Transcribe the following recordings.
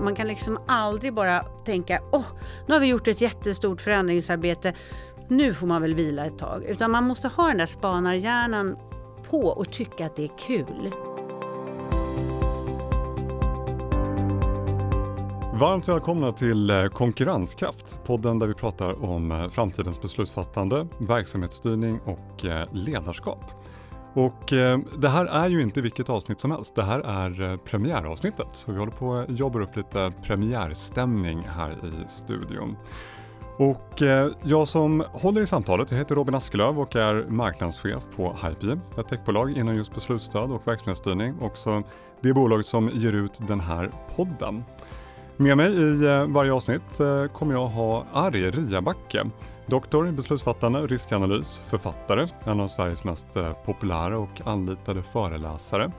Man kan liksom aldrig bara tänka, åh, nu har vi gjort ett jättestort förändringsarbete, nu får man väl vila ett tag. Utan man måste ha den där spanarhjärnan på och tycka att det är kul. Varmt välkomna till eh, Konkurrenskraft, podden där vi pratar om eh, framtidens beslutsfattande, verksamhetsstyrning och eh, ledarskap. Och eh, det här är ju inte vilket avsnitt som helst, det här är eh, premiäravsnittet. Så vi håller på att jobba upp lite premiärstämning här i studion. Och eh, jag som håller i samtalet, jag heter Robin Askelöv och är marknadschef på Hypie, ett techbolag inom just beslutsstöd och verksamhetsstyrning, också det bolaget som ger ut den här podden. Med mig i varje avsnitt kommer jag ha Ari Riabacke, doktor i beslutsfattande och riskanalys, författare, en av Sveriges mest eh, populära och anlitade föreläsare.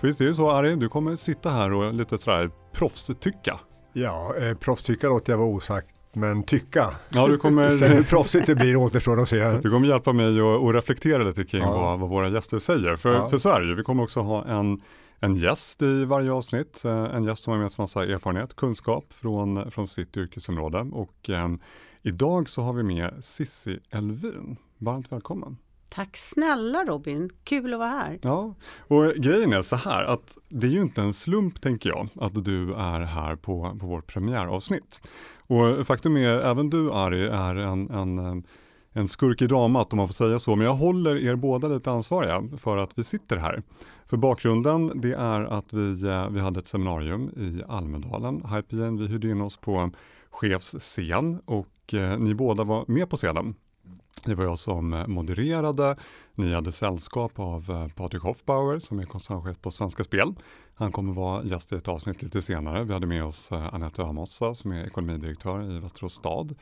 För visst är det så Ari, du kommer sitta här och lite sådär proffstycka. Ja, eh, proffstycka låter jag vara osagt men tycka. Ja, du kommer... Sen hur proffsigt det blir återstår att se. Du kommer hjälpa mig att reflektera lite kring ja. vad, vad, våra gäster säger. För, ja. för Sverige, vi kommer också ha en en gäst i varje avsnitt. Eh, en gäst som har med sig massa erfarenhet, kunskap från, från sitt yrkesområde. Och eh, idag så har vi med Sissi Elvin. Varmt välkommen! Tack snälla Robin, kul att vara här. Ja, och grejen är så här att det är ju inte en slump tänker jag att du är här på, på vårt premiäravsnitt. Och faktum är, även du Ari är en, en eh, en skurk i dramat om man får säga så, men jag håller er båda lite ansvariga för att vi sitter här. För bakgrunden det är att vi, eh, vi hade ett seminarium i Almedalen, Hypegen. vi hyrde in oss på chefsscen och eh, ni båda var med på scenen. Det var jag som eh, modererade, ni hade sällskap av eh, Patrik Hoffbauer som är koncernchef på Svenska Spel. Han kommer vara gäst i ett avsnitt lite senare. Vi hade med oss Anette Ömossa som är ekonomidirektör i Västerås stad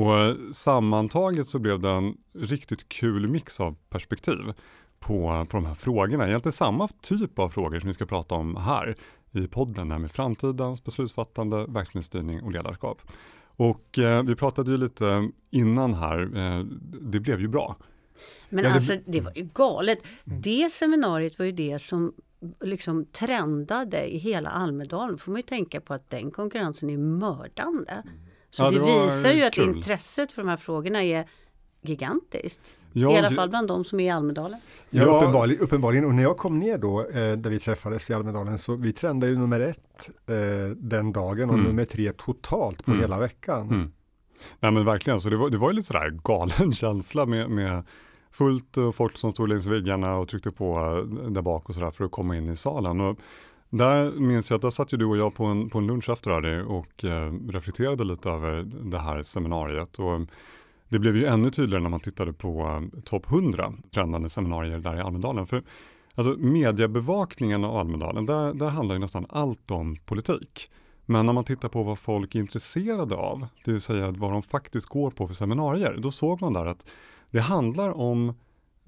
och sammantaget så blev det en riktigt kul mix av perspektiv på, på de här frågorna. Egentligen samma typ av frågor som vi ska prata om här i podden, det här med framtidens beslutsfattande, verksamhetsstyrning och ledarskap. Och eh, vi pratade ju lite innan här, eh, det blev ju bra. Men ja, alltså det var ju galet. Det seminariet var ju det som liksom trendade i hela Almedalen. får man ju tänka på att den konkurrensen är mördande. Mm. Så ja, det, det visar ju att kul. intresset för de här frågorna är gigantiskt. Ja, I alla fall bland de som är i Almedalen. Ja, ja. Uppenbarligen, uppenbarligen. Och när jag kom ner då, eh, där vi träffades i Almedalen, så vi trendade ju nummer ett eh, den dagen och mm. nummer tre totalt på mm. hela veckan. Mm. Nej men verkligen, så det var, det var ju lite sådär galen känsla med, med fullt och folk som stod längs väggarna och tryckte på eh, där bak och sådär för att komma in i salen. Och där minns jag att där satt ju du och jag på en, på en lunch efter det och eh, reflekterade lite över det här seminariet. Och det blev ju ännu tydligare när man tittade på eh, topp 100 trendande seminarier där i Almedalen. För alltså, mediebevakningen av Almedalen, där, där handlar ju nästan allt om politik. Men när man tittar på vad folk är intresserade av, det vill säga vad de faktiskt går på för seminarier, då såg man där att det handlar om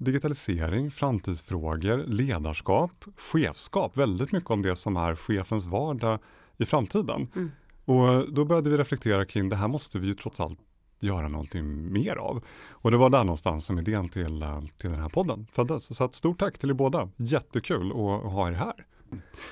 digitalisering, framtidsfrågor, ledarskap, chefskap, väldigt mycket om det som är chefens vardag i framtiden. Mm. Och då började vi reflektera kring det här måste vi ju trots allt göra någonting mer av. Och det var där någonstans som idén till, eh, till den här podden föddes. Så ett stort tack till er båda, jättekul att ha er här.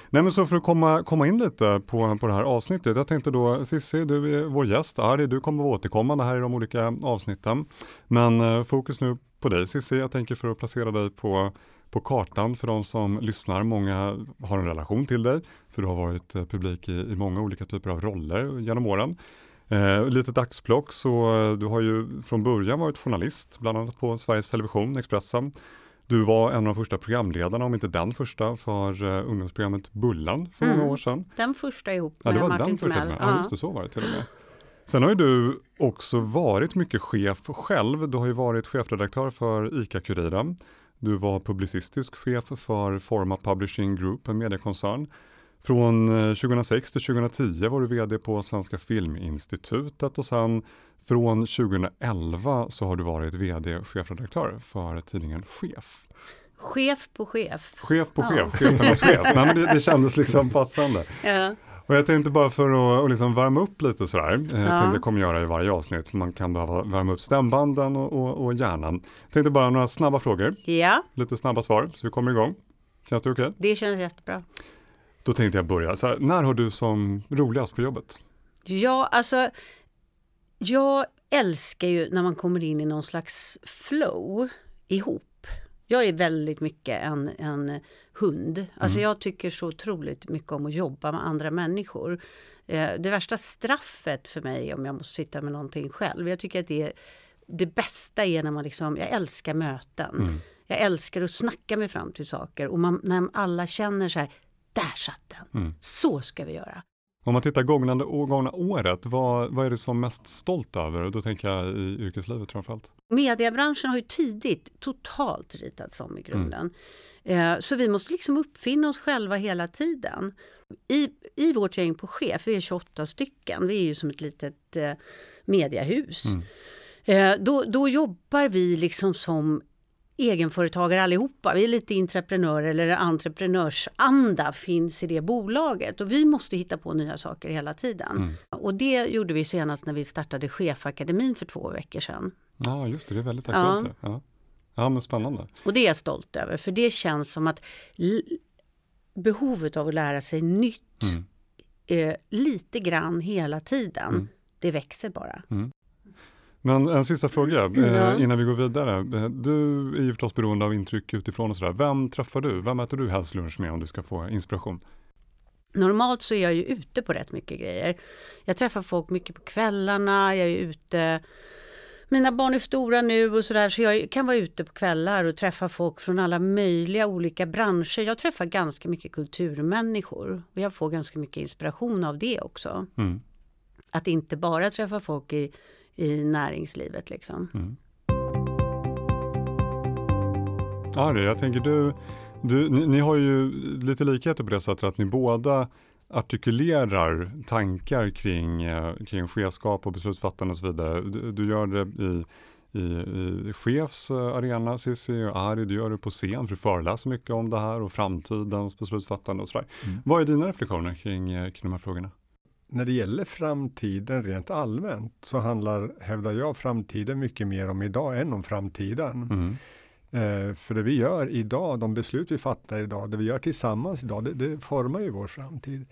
Nej men så för att komma, komma in lite på, på det här avsnittet. Jag tänkte då Cissi, du är vår gäst. Ari, du kommer återkomma återkommande här i de olika avsnitten. Men eh, fokus nu på dig Cissi. Jag tänker för att placera dig på, på kartan för de som lyssnar. Många har en relation till dig, för du har varit eh, publik i, i många olika typer av roller genom åren. Eh, lite dagsplock, så eh, du har ju från början varit journalist, bland annat på Sveriges Television, Expressen. Du var en av de första programledarna, om inte den första, för uh, ungdomsprogrammet Bullan för mm. många år sedan. Den första ihop med ja, det var Martin den första Timell. Ja, just det, så var det till och med. Sen har ju du också varit mycket chef själv. Du har ju varit chefredaktör för ICA-Kuriren. Du var publicistisk chef för Forma Publishing Group, en mediekoncern. Från 2006 eh, till 2010 var du vd på Svenska Filminstitutet och sen från 2011 så har du varit vd och chefredaktör för tidningen Chef. Chef på chef. Chef på chef, chefernas chef. Nej, det, det kändes liksom passande. Ja. Och jag tänkte bara för att, liksom värma upp lite sådär, eh, ja. jag kommer göra i varje avsnitt, för man kan behöva värma upp stämbanden och, och, och hjärnan. Tänkte bara några snabba frågor, ja. lite snabba svar, så vi kommer igång. Känns det okej? Okay? Det känns jättebra. Då tänkte jag börja, så här, när har du som roligast på jobbet? Ja, alltså jag älskar ju när man kommer in i någon slags flow ihop. Jag är väldigt mycket en, en hund. Alltså mm. jag tycker så otroligt mycket om att jobba med andra människor. Eh, det värsta straffet för mig om jag måste sitta med någonting själv. Jag tycker att det är det bästa är när man liksom, jag älskar möten. Mm. Jag älskar att snacka mig fram till saker och man, när alla känner så här, där satt den, mm. så ska vi göra. Om man tittar gångna, gångna året, vad, vad är det som mest stolt över? Då tänker jag i yrkeslivet framförallt. Mediebranschen har ju tidigt totalt ritats om i grunden. Mm. Eh, så vi måste liksom uppfinna oss själva hela tiden. I, I vårt gäng på chef, vi är 28 stycken, vi är ju som ett litet eh, mediehus. Mm. Eh, då, då jobbar vi liksom som egenföretagare allihopa. Vi är lite entreprenörer eller entreprenörsanda finns i det bolaget och vi måste hitta på nya saker hela tiden. Mm. Och det gjorde vi senast när vi startade Chefakademin för två veckor sedan. Ja just det, det är väldigt aktuellt. Ja. Ja. ja men spännande. Och det är jag stolt över för det känns som att behovet av att lära sig nytt mm. eh, lite grann hela tiden, mm. det växer bara. Men en sista fråga mm, eh, innan vi går vidare. Eh, du är ju förstås beroende av intryck utifrån och sådär. Vem träffar du? Vem äter du helst lunch med om du ska få inspiration? Normalt så är jag ju ute på rätt mycket grejer. Jag träffar folk mycket på kvällarna, jag är ute mina barn är stora nu och sådär så jag kan vara ute på kvällar och träffa folk från alla möjliga olika branscher. Jag träffar ganska mycket kulturmänniskor och jag får ganska mycket inspiration av det också. Mm. Att inte bara träffa folk i i näringslivet. Liksom. Mm. Ari, jag tänker du, du ni, ni, har ju lite likheter på det sättet att ni båda artikulerar tankar kring, eh, kring chefskap och beslutsfattande och så vidare. Du, du gör det i, i, i chefs arena Cissi och Ari, du gör det på scen för du föreläser mycket om det här och framtidens beslutsfattande och sådär. Mm. Vad är dina reflektioner kring, eh, kring de här frågorna? När det gäller framtiden rent allmänt så handlar, hävdar jag, framtiden mycket mer om idag än om framtiden. Mm. Eh, för det vi gör idag, de beslut vi fattar idag, det vi gör tillsammans idag, det, det formar ju vår framtid.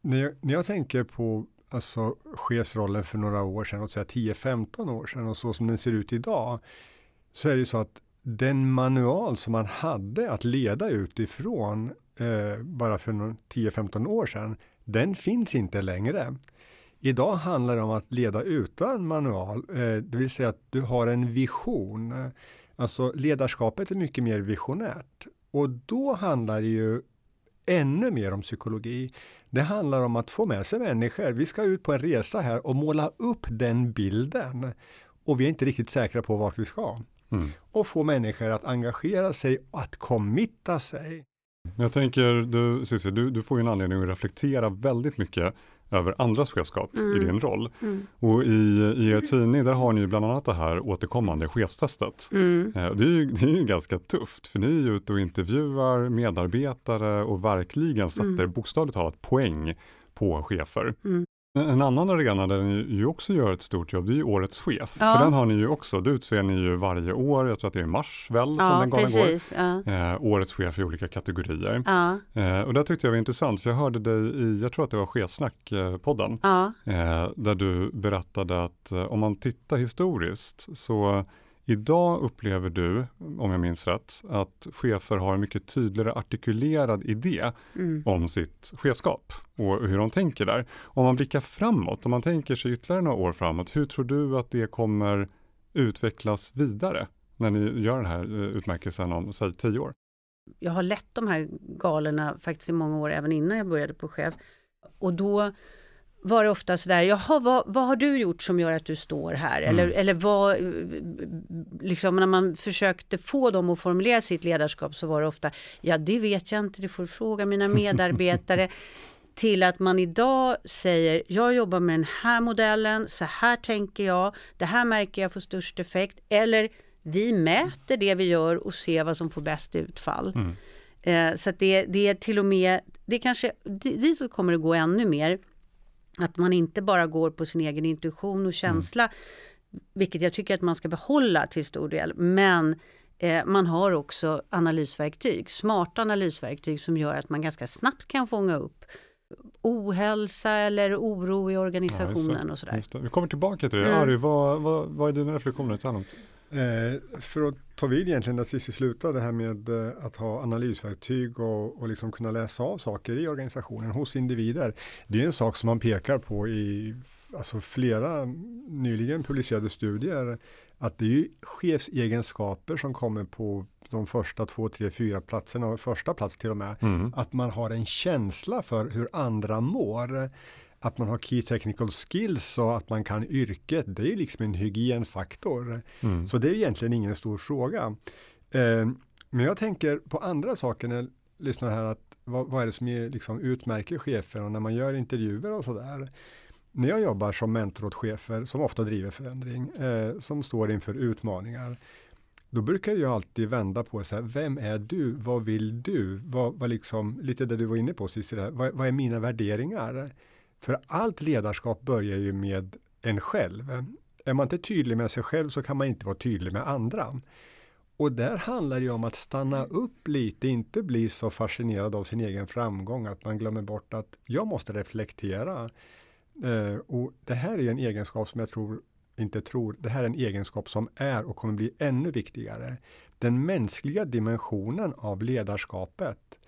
När jag, när jag tänker på alltså, chefsrollen för några år sedan, säga 10-15 år sedan och så som den ser ut idag, så är det ju så att den manual som man hade att leda utifrån eh, bara för 10-15 år sedan, den finns inte längre. Idag handlar det om att leda utan manual, eh, det vill säga att du har en vision. Alltså ledarskapet är mycket mer visionärt och då handlar det ju ännu mer om psykologi. Det handlar om att få med sig människor. Vi ska ut på en resa här och måla upp den bilden och vi är inte riktigt säkra på vart vi ska. Mm. Och få människor att engagera sig och att committa sig. Jag tänker, du, Cissi, du, du får ju en anledning att reflektera väldigt mycket över andras chefskap mm. i din roll. Mm. Och i, i er tidning där har ni bland annat det här återkommande chefstestet. Mm. Eh, det, är ju, det är ju ganska tufft för ni är ju ute och intervjuar medarbetare och verkligen sätter mm. bokstavligt talat poäng på chefer. En annan arena där ni ju också gör ett stort jobb, det är ju Årets chef. Ja. För den har ni ju också, det utser ni ju varje år, jag tror att det är i mars väl som ja, den galan precis. går. Ja. Eh, årets chef i olika kategorier. Eh, och det tyckte jag var intressant, för jag hörde dig i, jag tror att det var Chefsnack-podden, eh, där du berättade att eh, om man tittar historiskt så Idag upplever du, om jag minns rätt, att chefer har en mycket tydligare artikulerad idé mm. om sitt chefskap och hur de tänker där. Om man blickar framåt, om man tänker sig ytterligare några år framåt, hur tror du att det kommer utvecklas vidare när ni gör den här eh, utmärkelsen om, säg tio år? Jag har lett de här galorna faktiskt i många år, även innan jag började på chef. Och då var det ofta sådär, jaha vad, vad har du gjort som gör att du står här? Mm. Eller, eller vad, liksom när man försökte få dem att formulera sitt ledarskap så var det ofta, ja det vet jag inte, det får fråga mina medarbetare. till att man idag säger, jag jobbar med den här modellen, så här tänker jag, det här märker jag får störst effekt. Eller vi mäter det vi gör och ser vad som får bäst utfall. Mm. Eh, så det, det är till och med, det kanske, dit kommer det gå ännu mer att man inte bara går på sin egen intuition och känsla, mm. vilket jag tycker att man ska behålla till stor del, men Eh, man har också analysverktyg, smarta analysverktyg som gör att man ganska snabbt kan fånga upp ohälsa eller oro i organisationen ja, och sådär. Vi kommer tillbaka till det. Mm. Ari, vad, vad, vad är dina reflektioner så här Eh, för att ta vid egentligen där Cissi slutade, det här med eh, att ha analysverktyg och, och liksom kunna läsa av saker i organisationen hos individer. Det är en sak som man pekar på i alltså flera nyligen publicerade studier, att det är ju chefsegenskaper som kommer på de första två, tre, fyra platserna och första plats till och med. Mm. Att man har en känsla för hur andra mår att man har key technical skills och att man kan yrket, det är liksom en hygienfaktor. Mm. Så det är egentligen ingen stor fråga. Eh, men jag tänker på andra saker när jag lyssnar här, att vad, vad är det som är, liksom, utmärker chefer och när man gör intervjuer och sådär. När jag jobbar som mentor åt chefer som ofta driver förändring, eh, som står inför utmaningar, då brukar jag alltid vända på så här, vem är du? Vad vill du? Vad, vad liksom, lite det du var inne på Cissi, vad, vad är mina värderingar? För allt ledarskap börjar ju med en själv. Är man inte tydlig med sig själv så kan man inte vara tydlig med andra. Och där handlar det om att stanna upp lite, inte bli så fascinerad av sin egen framgång att man glömmer bort att jag måste reflektera. Eh, och Det här är en egenskap som jag tror, inte tror, det här är en egenskap som är och kommer bli ännu viktigare. Den mänskliga dimensionen av ledarskapet.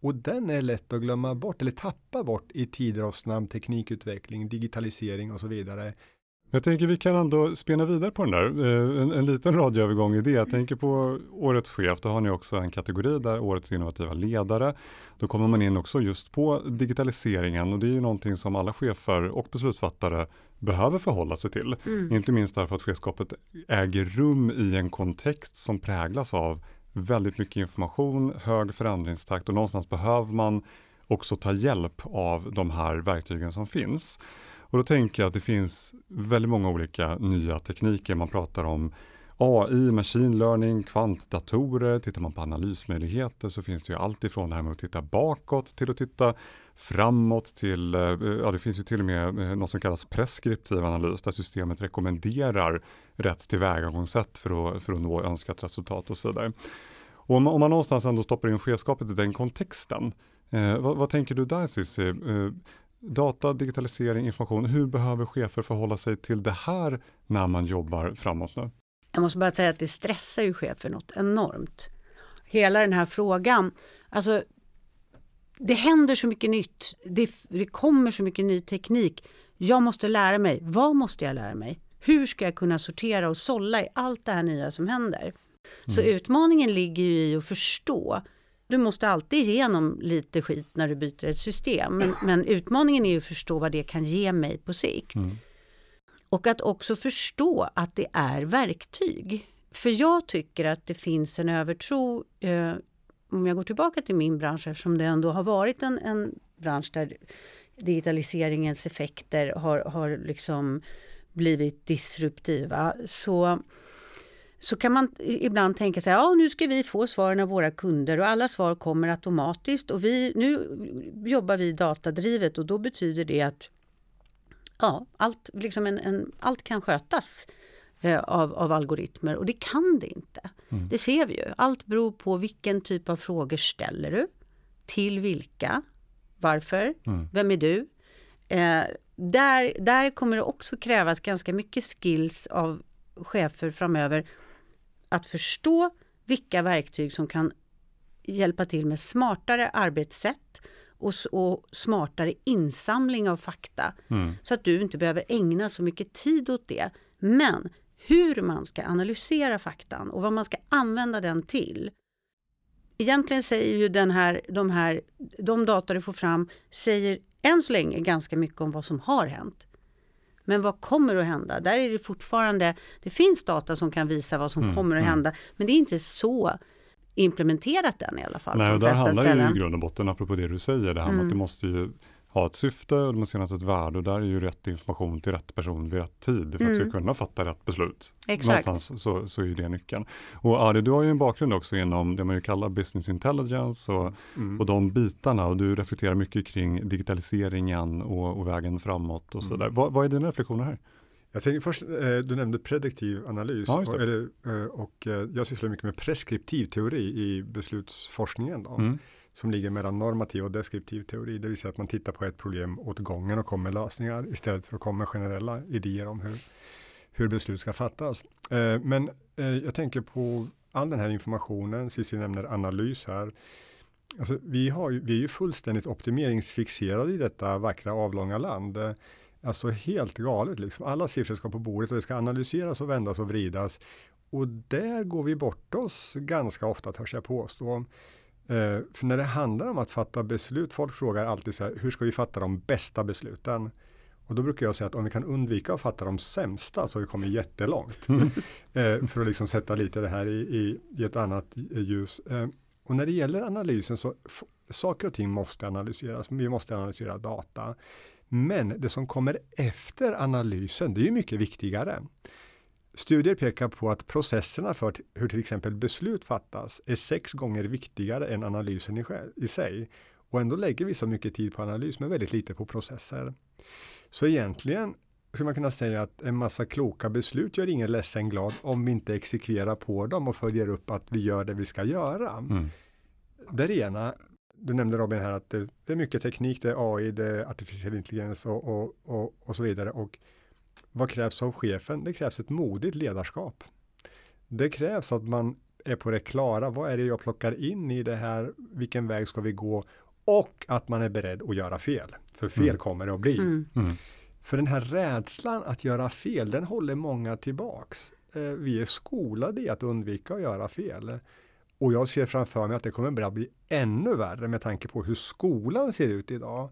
Och den är lätt att glömma bort eller tappa bort i tider av snabb teknikutveckling, digitalisering och så vidare. Jag tänker vi kan ändå spela vidare på den där. Eh, en, en liten radioövergång i det. Jag tänker på Årets chef, då har ni också en kategori där Årets innovativa ledare. Då kommer man in också just på digitaliseringen och det är ju någonting som alla chefer och beslutsfattare behöver förhålla sig till. Mm. Inte minst därför att chefskapet äger rum i en kontext som präglas av väldigt mycket information, hög förändringstakt och någonstans behöver man också ta hjälp av de här verktygen som finns. Och då tänker jag att det finns väldigt många olika nya tekniker. Man pratar om AI, machine learning, kvantdatorer. Tittar man på analysmöjligheter så finns det ju allt ifrån det här med att titta bakåt till att titta framåt till, eh, ja det finns ju till och med eh, något som kallas preskriptiv analys där systemet rekommenderar rätt tillvägagångssätt för att, för att nå önskat resultat och så vidare. Och om, om man någonstans ändå stoppar in chefskapet i den kontexten, eh, vad, vad, tänker du där Cissi? Eh, data, digitalisering, information, hur behöver chefer förhålla sig till det här när man jobbar framåt nu? Jag måste bara säga att det stressar ju chefer något enormt. Hela den här frågan, alltså det händer så mycket nytt, det, det kommer så mycket ny teknik. Jag måste lära mig, vad måste jag lära mig? Hur ska jag kunna sortera och sålla i allt det här nya som händer? Mm. Så utmaningen ligger i att förstå. Du måste alltid igenom lite skit när du byter ett system. Men, men utmaningen är ju att förstå vad det kan ge mig på sikt. Mm. Och att också förstå att det är verktyg. För jag tycker att det finns en övertro, eh, om jag går tillbaka till min bransch eftersom det ändå har varit en, en bransch där digitaliseringens effekter har, har liksom blivit disruptiva så, så kan man ibland tänka sig ja nu ska vi få svaren av våra kunder och alla svar kommer automatiskt och vi, nu jobbar vi datadrivet och då betyder det att ja, allt, liksom en, en, allt kan skötas eh, av, av algoritmer och det kan det inte. Mm. Det ser vi ju. Allt beror på vilken typ av frågor ställer du? Till vilka? Varför? Mm. Vem är du? Eh, där, där kommer det också krävas ganska mycket skills av chefer framöver att förstå vilka verktyg som kan hjälpa till med smartare arbetssätt och, och smartare insamling av fakta. Mm. Så att du inte behöver ägna så mycket tid åt det. Men hur man ska analysera faktan och vad man ska använda den till. Egentligen säger ju den här, de här, de data du får fram säger än så länge ganska mycket om vad som har hänt. Men vad kommer att hända? Där är det fortfarande, det finns data som kan visa vad som mm, kommer att mm. hända, men det är inte så implementerat än i alla fall. Nej, och där handlar det ju i grund och botten, apropå det du säger, det här mm. att det måste ju ha ett syfte och det måste finnas ett värde och där är ju rätt information till rätt person vid rätt tid för att mm. kunna fatta rätt beslut. Exakt. Någonstans så, så är det nyckeln. Och Ari, du har ju en bakgrund också inom det man ju kallar business intelligence och, mm. och de bitarna och du reflekterar mycket kring digitaliseringen och, och vägen framåt och så mm. vidare. Vad, vad är dina reflektioner här? Jag tänker först, eh, du nämnde prediktiv analys Ja, och, eller, eh, och eh, jag sysslar mycket med preskriptiv teori i beslutsforskningen då, Mm som ligger mellan normativ och deskriptiv teori, det vill säga att man tittar på ett problem åt gången och kommer med lösningar istället för att komma med generella idéer om hur, hur beslut ska fattas. Eh, Men eh, jag tänker på all den här informationen, Cissi nämner analys här. Alltså, vi, har vi är ju fullständigt optimeringsfixerade i detta vackra avlånga land. Alltså helt galet liksom. Alla siffror ska på bordet och det ska analyseras och vändas och vridas. Och där går vi bort oss ganska ofta törs jag påstå. Eh, för när det handlar om att fatta beslut, folk frågar alltid så här, hur ska vi fatta de bästa besluten? Och då brukar jag säga att om vi kan undvika att fatta de sämsta så har vi kommit jättelångt. eh, för att liksom sätta lite det här i, i, i ett annat ljus. Eh, och när det gäller analysen så saker och ting måste analyseras. Vi måste analysera data. Men det som kommer efter analysen, det är ju mycket viktigare. Studier pekar på att processerna för hur till exempel beslut fattas är sex gånger viktigare än analysen i, sj- i sig. Och ändå lägger vi så mycket tid på analys men väldigt lite på processer. Så egentligen skulle man kunna säga att en massa kloka beslut gör ingen ledsen glad om vi inte exekverar på dem och följer upp att vi gör det vi ska göra. Mm. Det är det ena. Du nämnde Robin här att det, det är mycket teknik, det är AI, det är artificiell intelligens och, och, och, och så vidare. Och vad krävs av chefen? Det krävs ett modigt ledarskap. Det krävs att man är på det klara. Vad är det jag plockar in i det här? Vilken väg ska vi gå? Och att man är beredd att göra fel. För fel Mm. kommer det att bli. Mm. Mm. För den här rädslan att göra fel, den håller många tillbaks. Eh, Vi är skolade i att undvika att göra fel. Och jag ser framför mig att det kommer bara bli ännu värre med tanke på hur skolan ser ut idag.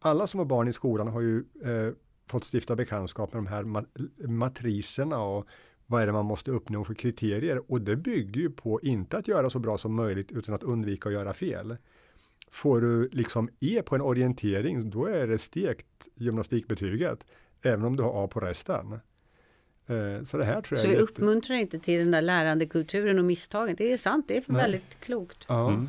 Alla som har barn i skolan har ju eh, fått stifta bekantskap med de här ma- matriserna och vad är det man måste uppnå för kriterier. Och det bygger ju på inte att göra så bra som möjligt utan att undvika att göra fel. Får du liksom E på en orientering, då är det stekt gymnastikbetyget. Även om du har A på resten. Eh, Så det här tror jag Så vi uppmuntrar inte till den där lärandekulturen och misstagen. Det är sant, det är Nej. väldigt klokt. Ja. Mm.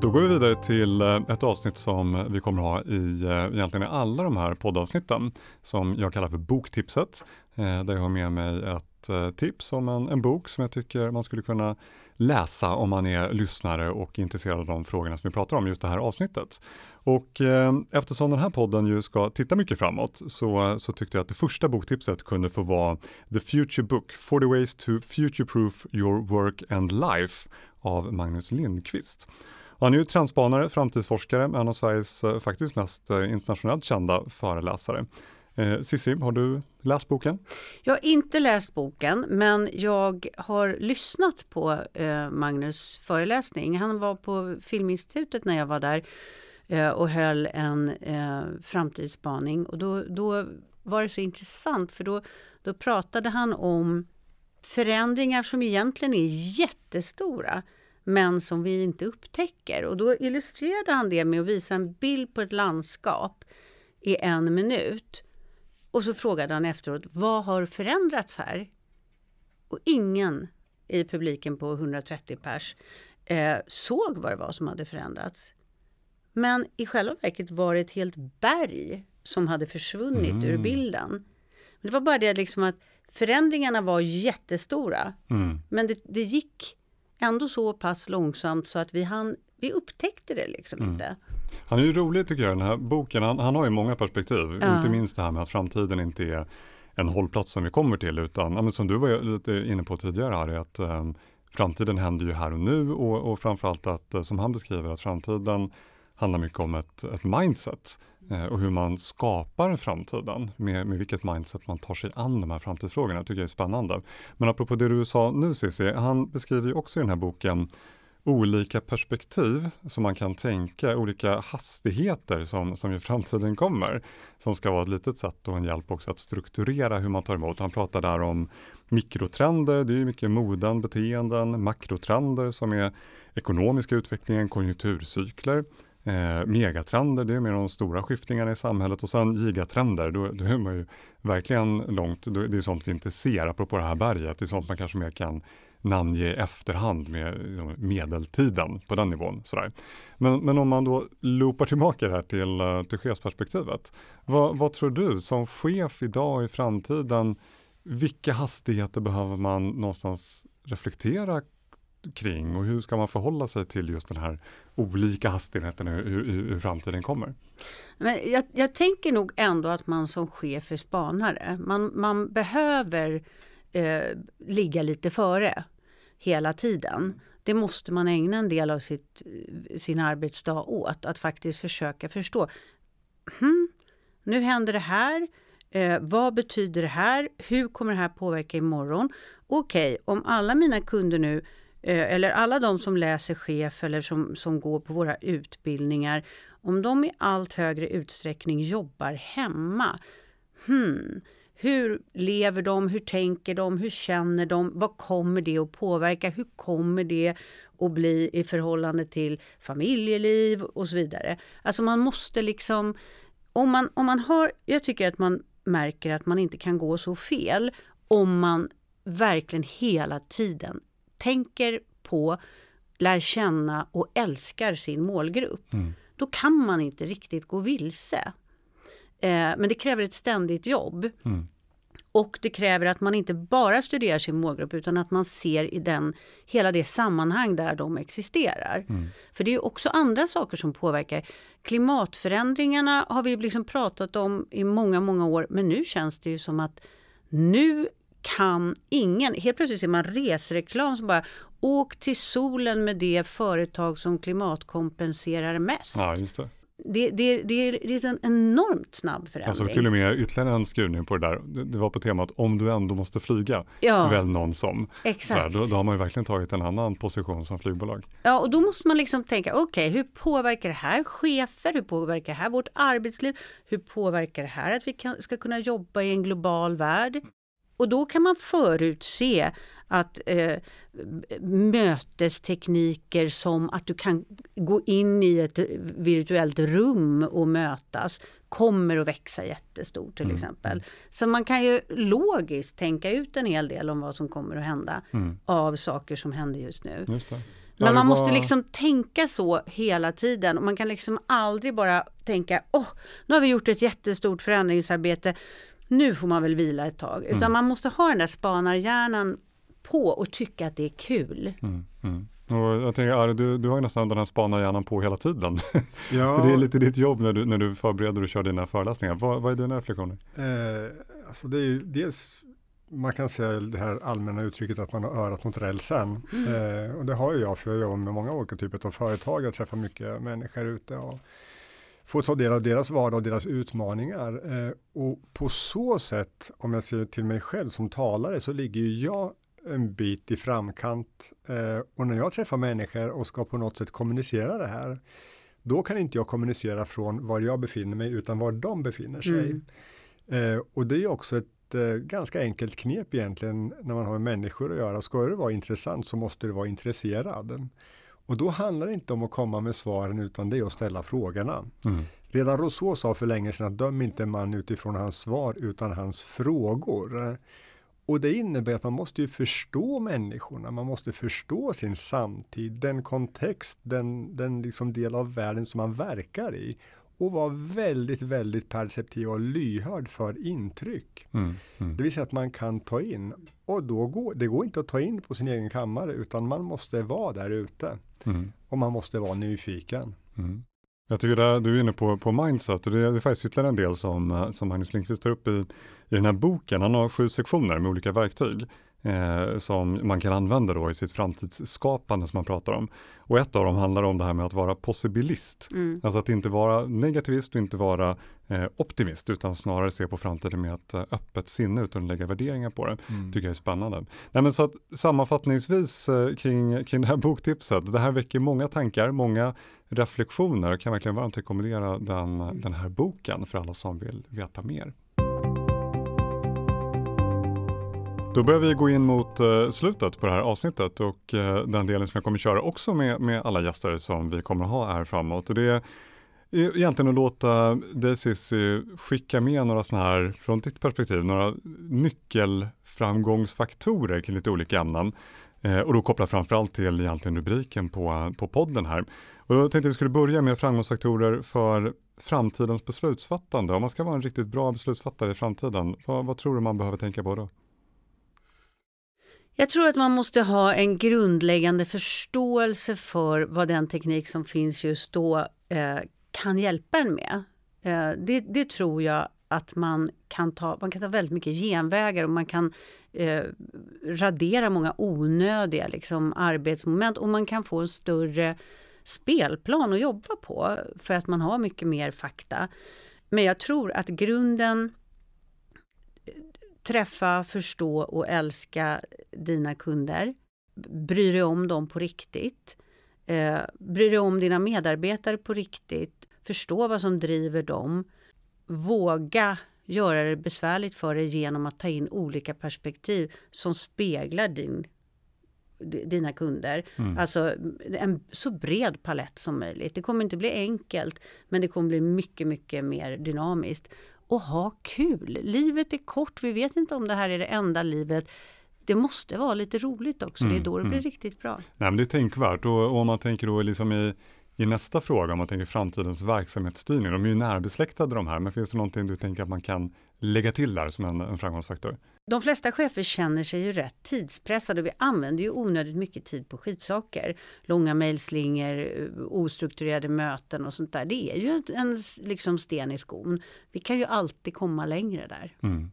Då går vi vidare till eh, ett avsnitt som vi kommer ha i eh, egentligen i alla de här poddavsnitten som jag kallar för boktipset. Eh, där jag har med mig ett tips om en, en bok som jag tycker man skulle kunna läsa om man är lyssnare och intresserad av de frågorna som vi pratar om just det här avsnittet. Och eh, eftersom den här podden ju ska titta mycket framåt så, så tyckte jag att det första boktipset kunde få vara The Future Book 40 Ways to Future-Proof Your Work and Life av Magnus Lindqvist. Och han är ju trendspanare, framtidsforskare, men en av Sveriges eh, faktiskt mest eh, internationellt kända föreläsare. Eh, Sissi, Cissi, har du läst boken? Jag har inte läst boken men jag har lyssnat på Magnus föreläsning. Han var på Filminstitutet när jag var där och höll en framtidsspaning och då, då var det så intressant för då, då pratade han om förändringar som egentligen är jättestora men som vi inte upptäcker. Och då illustrerade han det med att visa en bild på ett landskap i en minut. Och så frågade han efteråt, vad har förändrats här? Och ingen i publiken på 130 pers eh, såg vad det var som hade förändrats. Men i själva verket var det ett helt berg som hade försvunnit Mm. ur bilden. Men det var bara det liksom att förändringarna var jättestora. Mm. Men det, det gick ändå så pass långsamt så att vi, hann, vi upptäckte det liksom Mm. inte. Han är ju rolig tycker jag, den här boken. Han, han har ju många perspektiv, Ja. inte minst det här med att framtiden inte är en hållplats som vi kommer till, utan ja, som du var lite inne på tidigare här, är att eh, framtiden händer ju här och nu och, och framförallt att, eh, som han beskriver, att framtiden handlar mycket om ett, ett mindset eh, och hur man skapar framtiden, med, med vilket mindset man tar sig an de här framtidsfrågorna, tycker jag är spännande. Men apropå det du sa nu Cissi, han beskriver ju också i den här boken olika perspektiv som man kan tänka, olika hastigheter som, som i framtiden kommer. Som ska vara ett litet sätt och en hjälp också att strukturera hur man tar emot. Han pratar där om mikrotrender, det är ju mycket moden, beteenden, makrotrender som är ekonomiska utvecklingen, konjunkturcykler. Eh, megatrender, det är mer de stora skiftningarna i samhället och sen gigatrender, då, då är man ju verkligen långt, då, det är sånt vi inte ser, apropå det här berget, det är sånt man kanske mer kan namnge i efterhand med liksom, medeltiden på den nivån. Sådär. Men, men om man då loopar tillbaka det här till, eh, till chefsperspektivet. Vad, vad tror du som chef idag och i framtiden, vilka hastigheter behöver man någonstans reflektera kring och hur ska man förhålla sig till just den här olika hastigheten hur, hur, hur framtiden kommer? Men jag, jag, tänker nog ändå att man som chef är spanare, man, man behöver eh, ligga lite före hela tiden. Det måste man ägna en del av sitt, sin arbetsdag åt, att faktiskt försöka förstå. Hmm, nu händer det här. Eh, vad betyder det här? Hur kommer det här påverka imorgon? Okej, okay, om alla mina kunder nu Eh, Eh, eller alla de som läser chef eller som, som går på våra utbildningar, om de i allt högre utsträckning jobbar hemma, hmm, hur lever de? Hur tänker de? Hur känner de? Vad kommer det att påverka? Hur kommer det att bli i förhållande till familjeliv och så vidare? Alltså man måste liksom, om man, om man har, jag tycker att man märker att man inte kan gå så fel om man verkligen hela tiden tänker på, lär känna och älskar sin målgrupp. Mm. Då kan man inte riktigt gå vilse. Eh, men det kräver ett ständigt jobb. Mm. Och det kräver att man inte bara studerar sin målgrupp utan att man ser i den, hela det sammanhang där de existerar. Mm. För det är också andra saker som påverkar. Klimatförändringarna har vi liksom pratat om i många, många år men nu känns det ju som att nu kan ingen, helt plötsligt ser man resreklam som bara åk till solen med det företag som klimatkompenserar mest. Ja, just det. Det, det, det, är, det är en enormt snabb förändring. Jag såg till och med ytterligare en skrivning på det där. Det, det var på temat om du ändå måste flyga, ja, väl någon som. Exakt. då, då, har man ju verkligen tagit en annan position som flygbolag. Ja, och då måste man liksom tänka, okej, okay, hur påverkar det här chefer? Hur påverkar det här vårt arbetsliv? Hur påverkar det här att vi kan, ska kunna jobba i en global värld? Och då kan man förutse att eh, mötestekniker som att du kan gå in i ett virtuellt rum och mötas kommer att växa jättestort till mm. exempel. Så man kan ju logiskt tänka ut en hel del om vad som kommer att hända mm. av saker som händer just nu. Just men man måste liksom tänka så hela tiden och man kan liksom aldrig bara tänka åh, oh, nu har vi gjort ett jättestort förändringsarbete nu får man väl vila ett tag. Utan mm. man måste ha den där spanarhjärnan på och tycka att det är kul. Mm, mm. Och jag tänker, Ari, du, du har ju nästan den här spanarhjärnan på hela tiden. Ja. det är lite ditt jobb när du, när du förbereder och kör dina föreläsningar. Vad, vad är dina reflektioner? Eh, alltså det är ju dels man kan säga det här allmänna uttrycket att man har örat mot rälsen. Mm. Eh, och det har ju jag för jag jobbar med många olika typer av företag. Jag träffar mycket människor ute. Och få ta del av deras vardag och deras utmaningar. Eh, och på så sätt, om jag ser till mig själv som talare, så ligger ju jag en bit i framkant. Eh, och när jag träffar människor och ska på något sätt kommunicera det här, då kan inte jag kommunicera från var jag befinner mig, utan var de befinner sig. Mm. Eh, och det är också ett ganska enkelt knep egentligen när man har med människor att göra. Ska det vara intressant så måste du vara intresserad. Och då handlar det inte om att komma med svaren utan det är att ställa frågorna. Mm. Redan Rousseau sa för länge sedan att döm inte en man utifrån hans svar utan hans frågor. Och det innebär att man måste ju förstå människorna, man måste förstå sin samtid, den kontext, den, den liksom del av världen som man verkar i. Och vara väldigt, väldigt perceptiv och lyhörd för intryck. Mm, mm. Det vill säga att man kan ta in. Och då går, det går inte att ta in på sin egen kammare utan man måste vara där ute. Mm. Och man måste vara nyfiken. Mm. Jag tycker där, du är inne på, på mindset och det är, det är faktiskt ytterligare en del som, eh, som Magnus Lindqvist tar upp i, i den här boken. Han har sju sektioner med olika verktyg eh, som man kan använda då i sitt framtidsskapande som man pratar om. Och ett av dem handlar om det här med att vara possibilist. Mm. Alltså att inte vara negativist och inte vara eh, optimist utan snarare se på framtiden med ett eh, öppet sinne utan att lägga värderingar på det. Mm. tycker jag är spännande. Nej, men så att, sammanfattningsvis eh, kring, kring det här boktipset. Det här väcker många tankar, många reflektioner. Jag kan verkligen varmt rekommendera den, den här boken för alla som vill veta mer. Då börjar vi gå in mot eh, slutet på det här avsnittet och eh, den delen som jag kommer köra också med, med alla gäster som vi kommer att ha här framåt. Och det är egentligen att låta dig Cissi skicka med några sådana här, från ditt perspektiv, några nyckelframgångsfaktorer kring lite olika ämnen eh, och då kopplat framförallt till egentligen rubriken på, på podden här. Och då tänkte jag att vi skulle börja med framgångsfaktorer för framtidens beslutsfattande. Om man ska vara en riktigt bra beslutsfattare i framtiden, vad, vad tror du man behöver tänka på då? Jag tror att man måste ha en grundläggande förståelse för vad den teknik som finns just då eh, kan hjälpa en med. Eh, det, det, tror jag att man kan ta, man kan ta väldigt mycket genvägar och man kan eh, radera många onödiga liksom, arbetsmoment och man kan få en större spelplan att jobba på för att man har mycket mer fakta. Men jag tror att grunden träffa, förstå och älska dina kunder. Bry dig om dem på riktigt. Eh, bry dig om dina medarbetare på riktigt. Förstå vad som driver dem. Våga göra det besvärligt för dig genom att ta in olika perspektiv som speglar din, dina kunder. Mm. Alltså en så bred palett som möjligt. Det kommer inte bli enkelt men det kommer bli mycket, mycket mer dynamiskt och ha kul. Livet är kort, vi vet inte om det här är det enda livet. Det måste vara lite roligt också, mm, det är då det mm. blir riktigt bra. Nej, men det är tänkvärt och, och om man tänker då liksom i, i nästa fråga, om man tänker framtidens verksamhetsstyrning, de är ju närbesläktade de här, men finns det någonting du tänker att man kan lägga till där som en, en framgångsfaktor? De flesta chefer känner sig ju rätt tidspressade och vi använder ju onödigt mycket tid på skitsaker. Långa mejlslingor, eh, ostrukturerade möten och sånt där. Det är ju en liksom sten i skon. Vi kan ju alltid komma längre där. Mm.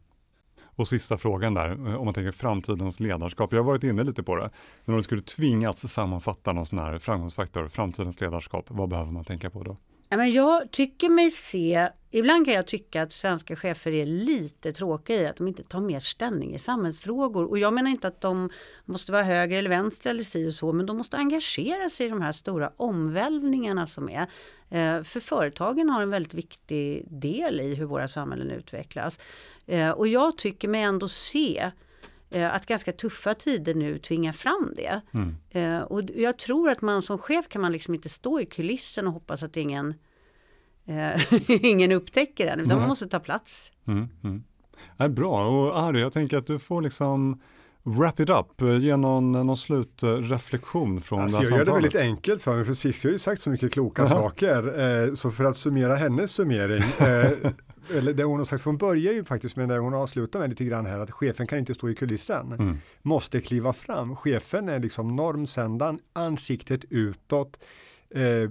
Och sista frågan där, eh, om man tänker framtidens ledarskap. Jag har varit inne lite på det. Men om du skulle tvingas sammanfatta någon sån här framgångsfaktor, framtidens ledarskap, vad behöver man tänka på då? Jag tycker mig se, ibland kan jag tycka att svenska chefer är lite tråkiga i att de inte tar mer ställning i samhällsfrågor. Och jag menar inte att de måste vara höger eller vänster eller si och så, men de måste engagera sig i de här stora omvälvningarna som är. Eh, för företagen har en väldigt viktig del i hur våra samhällen utvecklas. Eh, och jag tycker mig ändå se att ganska tuffa tider nu tvingar fram det. Mm. Eh, och jag tror att man som chef kan man liksom inte stå i kulissen och hoppas att ingen, eh, ingen upptäcker den, utan mm. man måste ta plats. Mm. Mm. Ja, bra, och Ari, jag tänker att du får liksom wrap it up, ge någon, någon slutreflektion från alltså, det här Jag gör det väldigt enkelt för mig, för Cissi har ju sagt så mycket kloka uh -huh. saker. så för att summera hennes summering, eller det hon har sagt från början ju faktiskt med det hon avslutar med lite grann här att chefen kan inte stå i kulissen. Mm. Måste kliva fram. Chefen är liksom normsändaren, ansiktet utåt. Eh,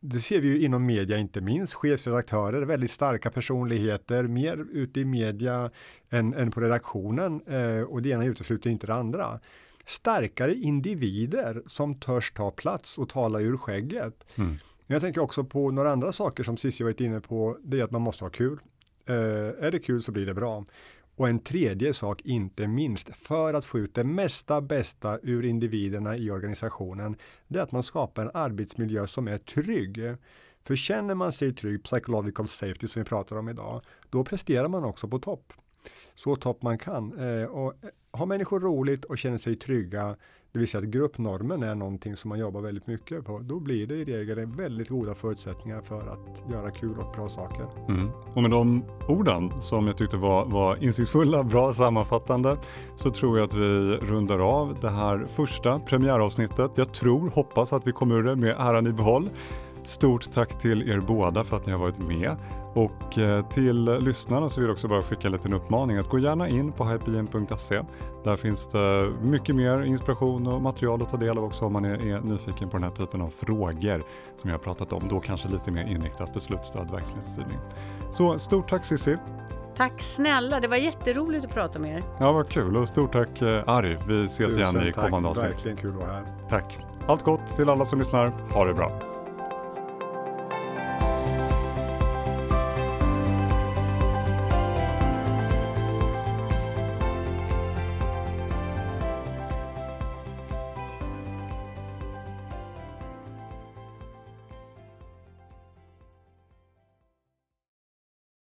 det ser vi ju inom media inte minst. Chefsredaktörer, väldigt starka personligheter, mer ute i media än, än på redaktionen eh, och det ena utesluter inte det andra. Starkare individer som törs ta plats och tala ur skägget. Mm. Men jag tänker också på några andra saker som Cissi varit inne på. Det är att man måste ha kul. Eh, är det kul så blir det bra. Och en tredje sak, inte minst, för att få ut det mesta bästa ur individerna i organisationen, det är att man skapar en arbetsmiljö som är trygg. För känner man sig trygg, psychological safety som vi pratar om idag, då presterar man också på topp. Så topp man kan. Eh, och eh, har människor roligt och känner sig trygga, det vill säga att gruppnormen är någonting som man jobbar väldigt mycket på. Då blir det i regel väldigt goda förutsättningar för att göra kul och bra saker. Mm. Och med de orden som jag tyckte var, var insiktsfulla, bra sammanfattande, så tror jag att vi rundar av det här första premiäravsnittet. Jag tror, hoppas att vi kommer ur det med äran i behåll. Stort tack till er båda för att ni har varit med. Och eh, till lyssnarna så vill jag också bara skicka en liten uppmaning att gå gärna in på hypegen.se. Där finns det mycket mer inspiration och material att ta del av också om man är, är nyfiken på den här typen av frågor som jag har pratat om. Då kanske lite mer inriktat beslutsstöd, verksamhetsstyrning. Så stort tack Cissi! Tack snälla, det var jätteroligt att prata med er. Ja, vad kul och stort tack eh, Ari. Vi ses Tusen igen i kommande tack. avsnitt. Verkligen kul att vara här. Tack! Allt gott till alla som lyssnar. Ha det bra!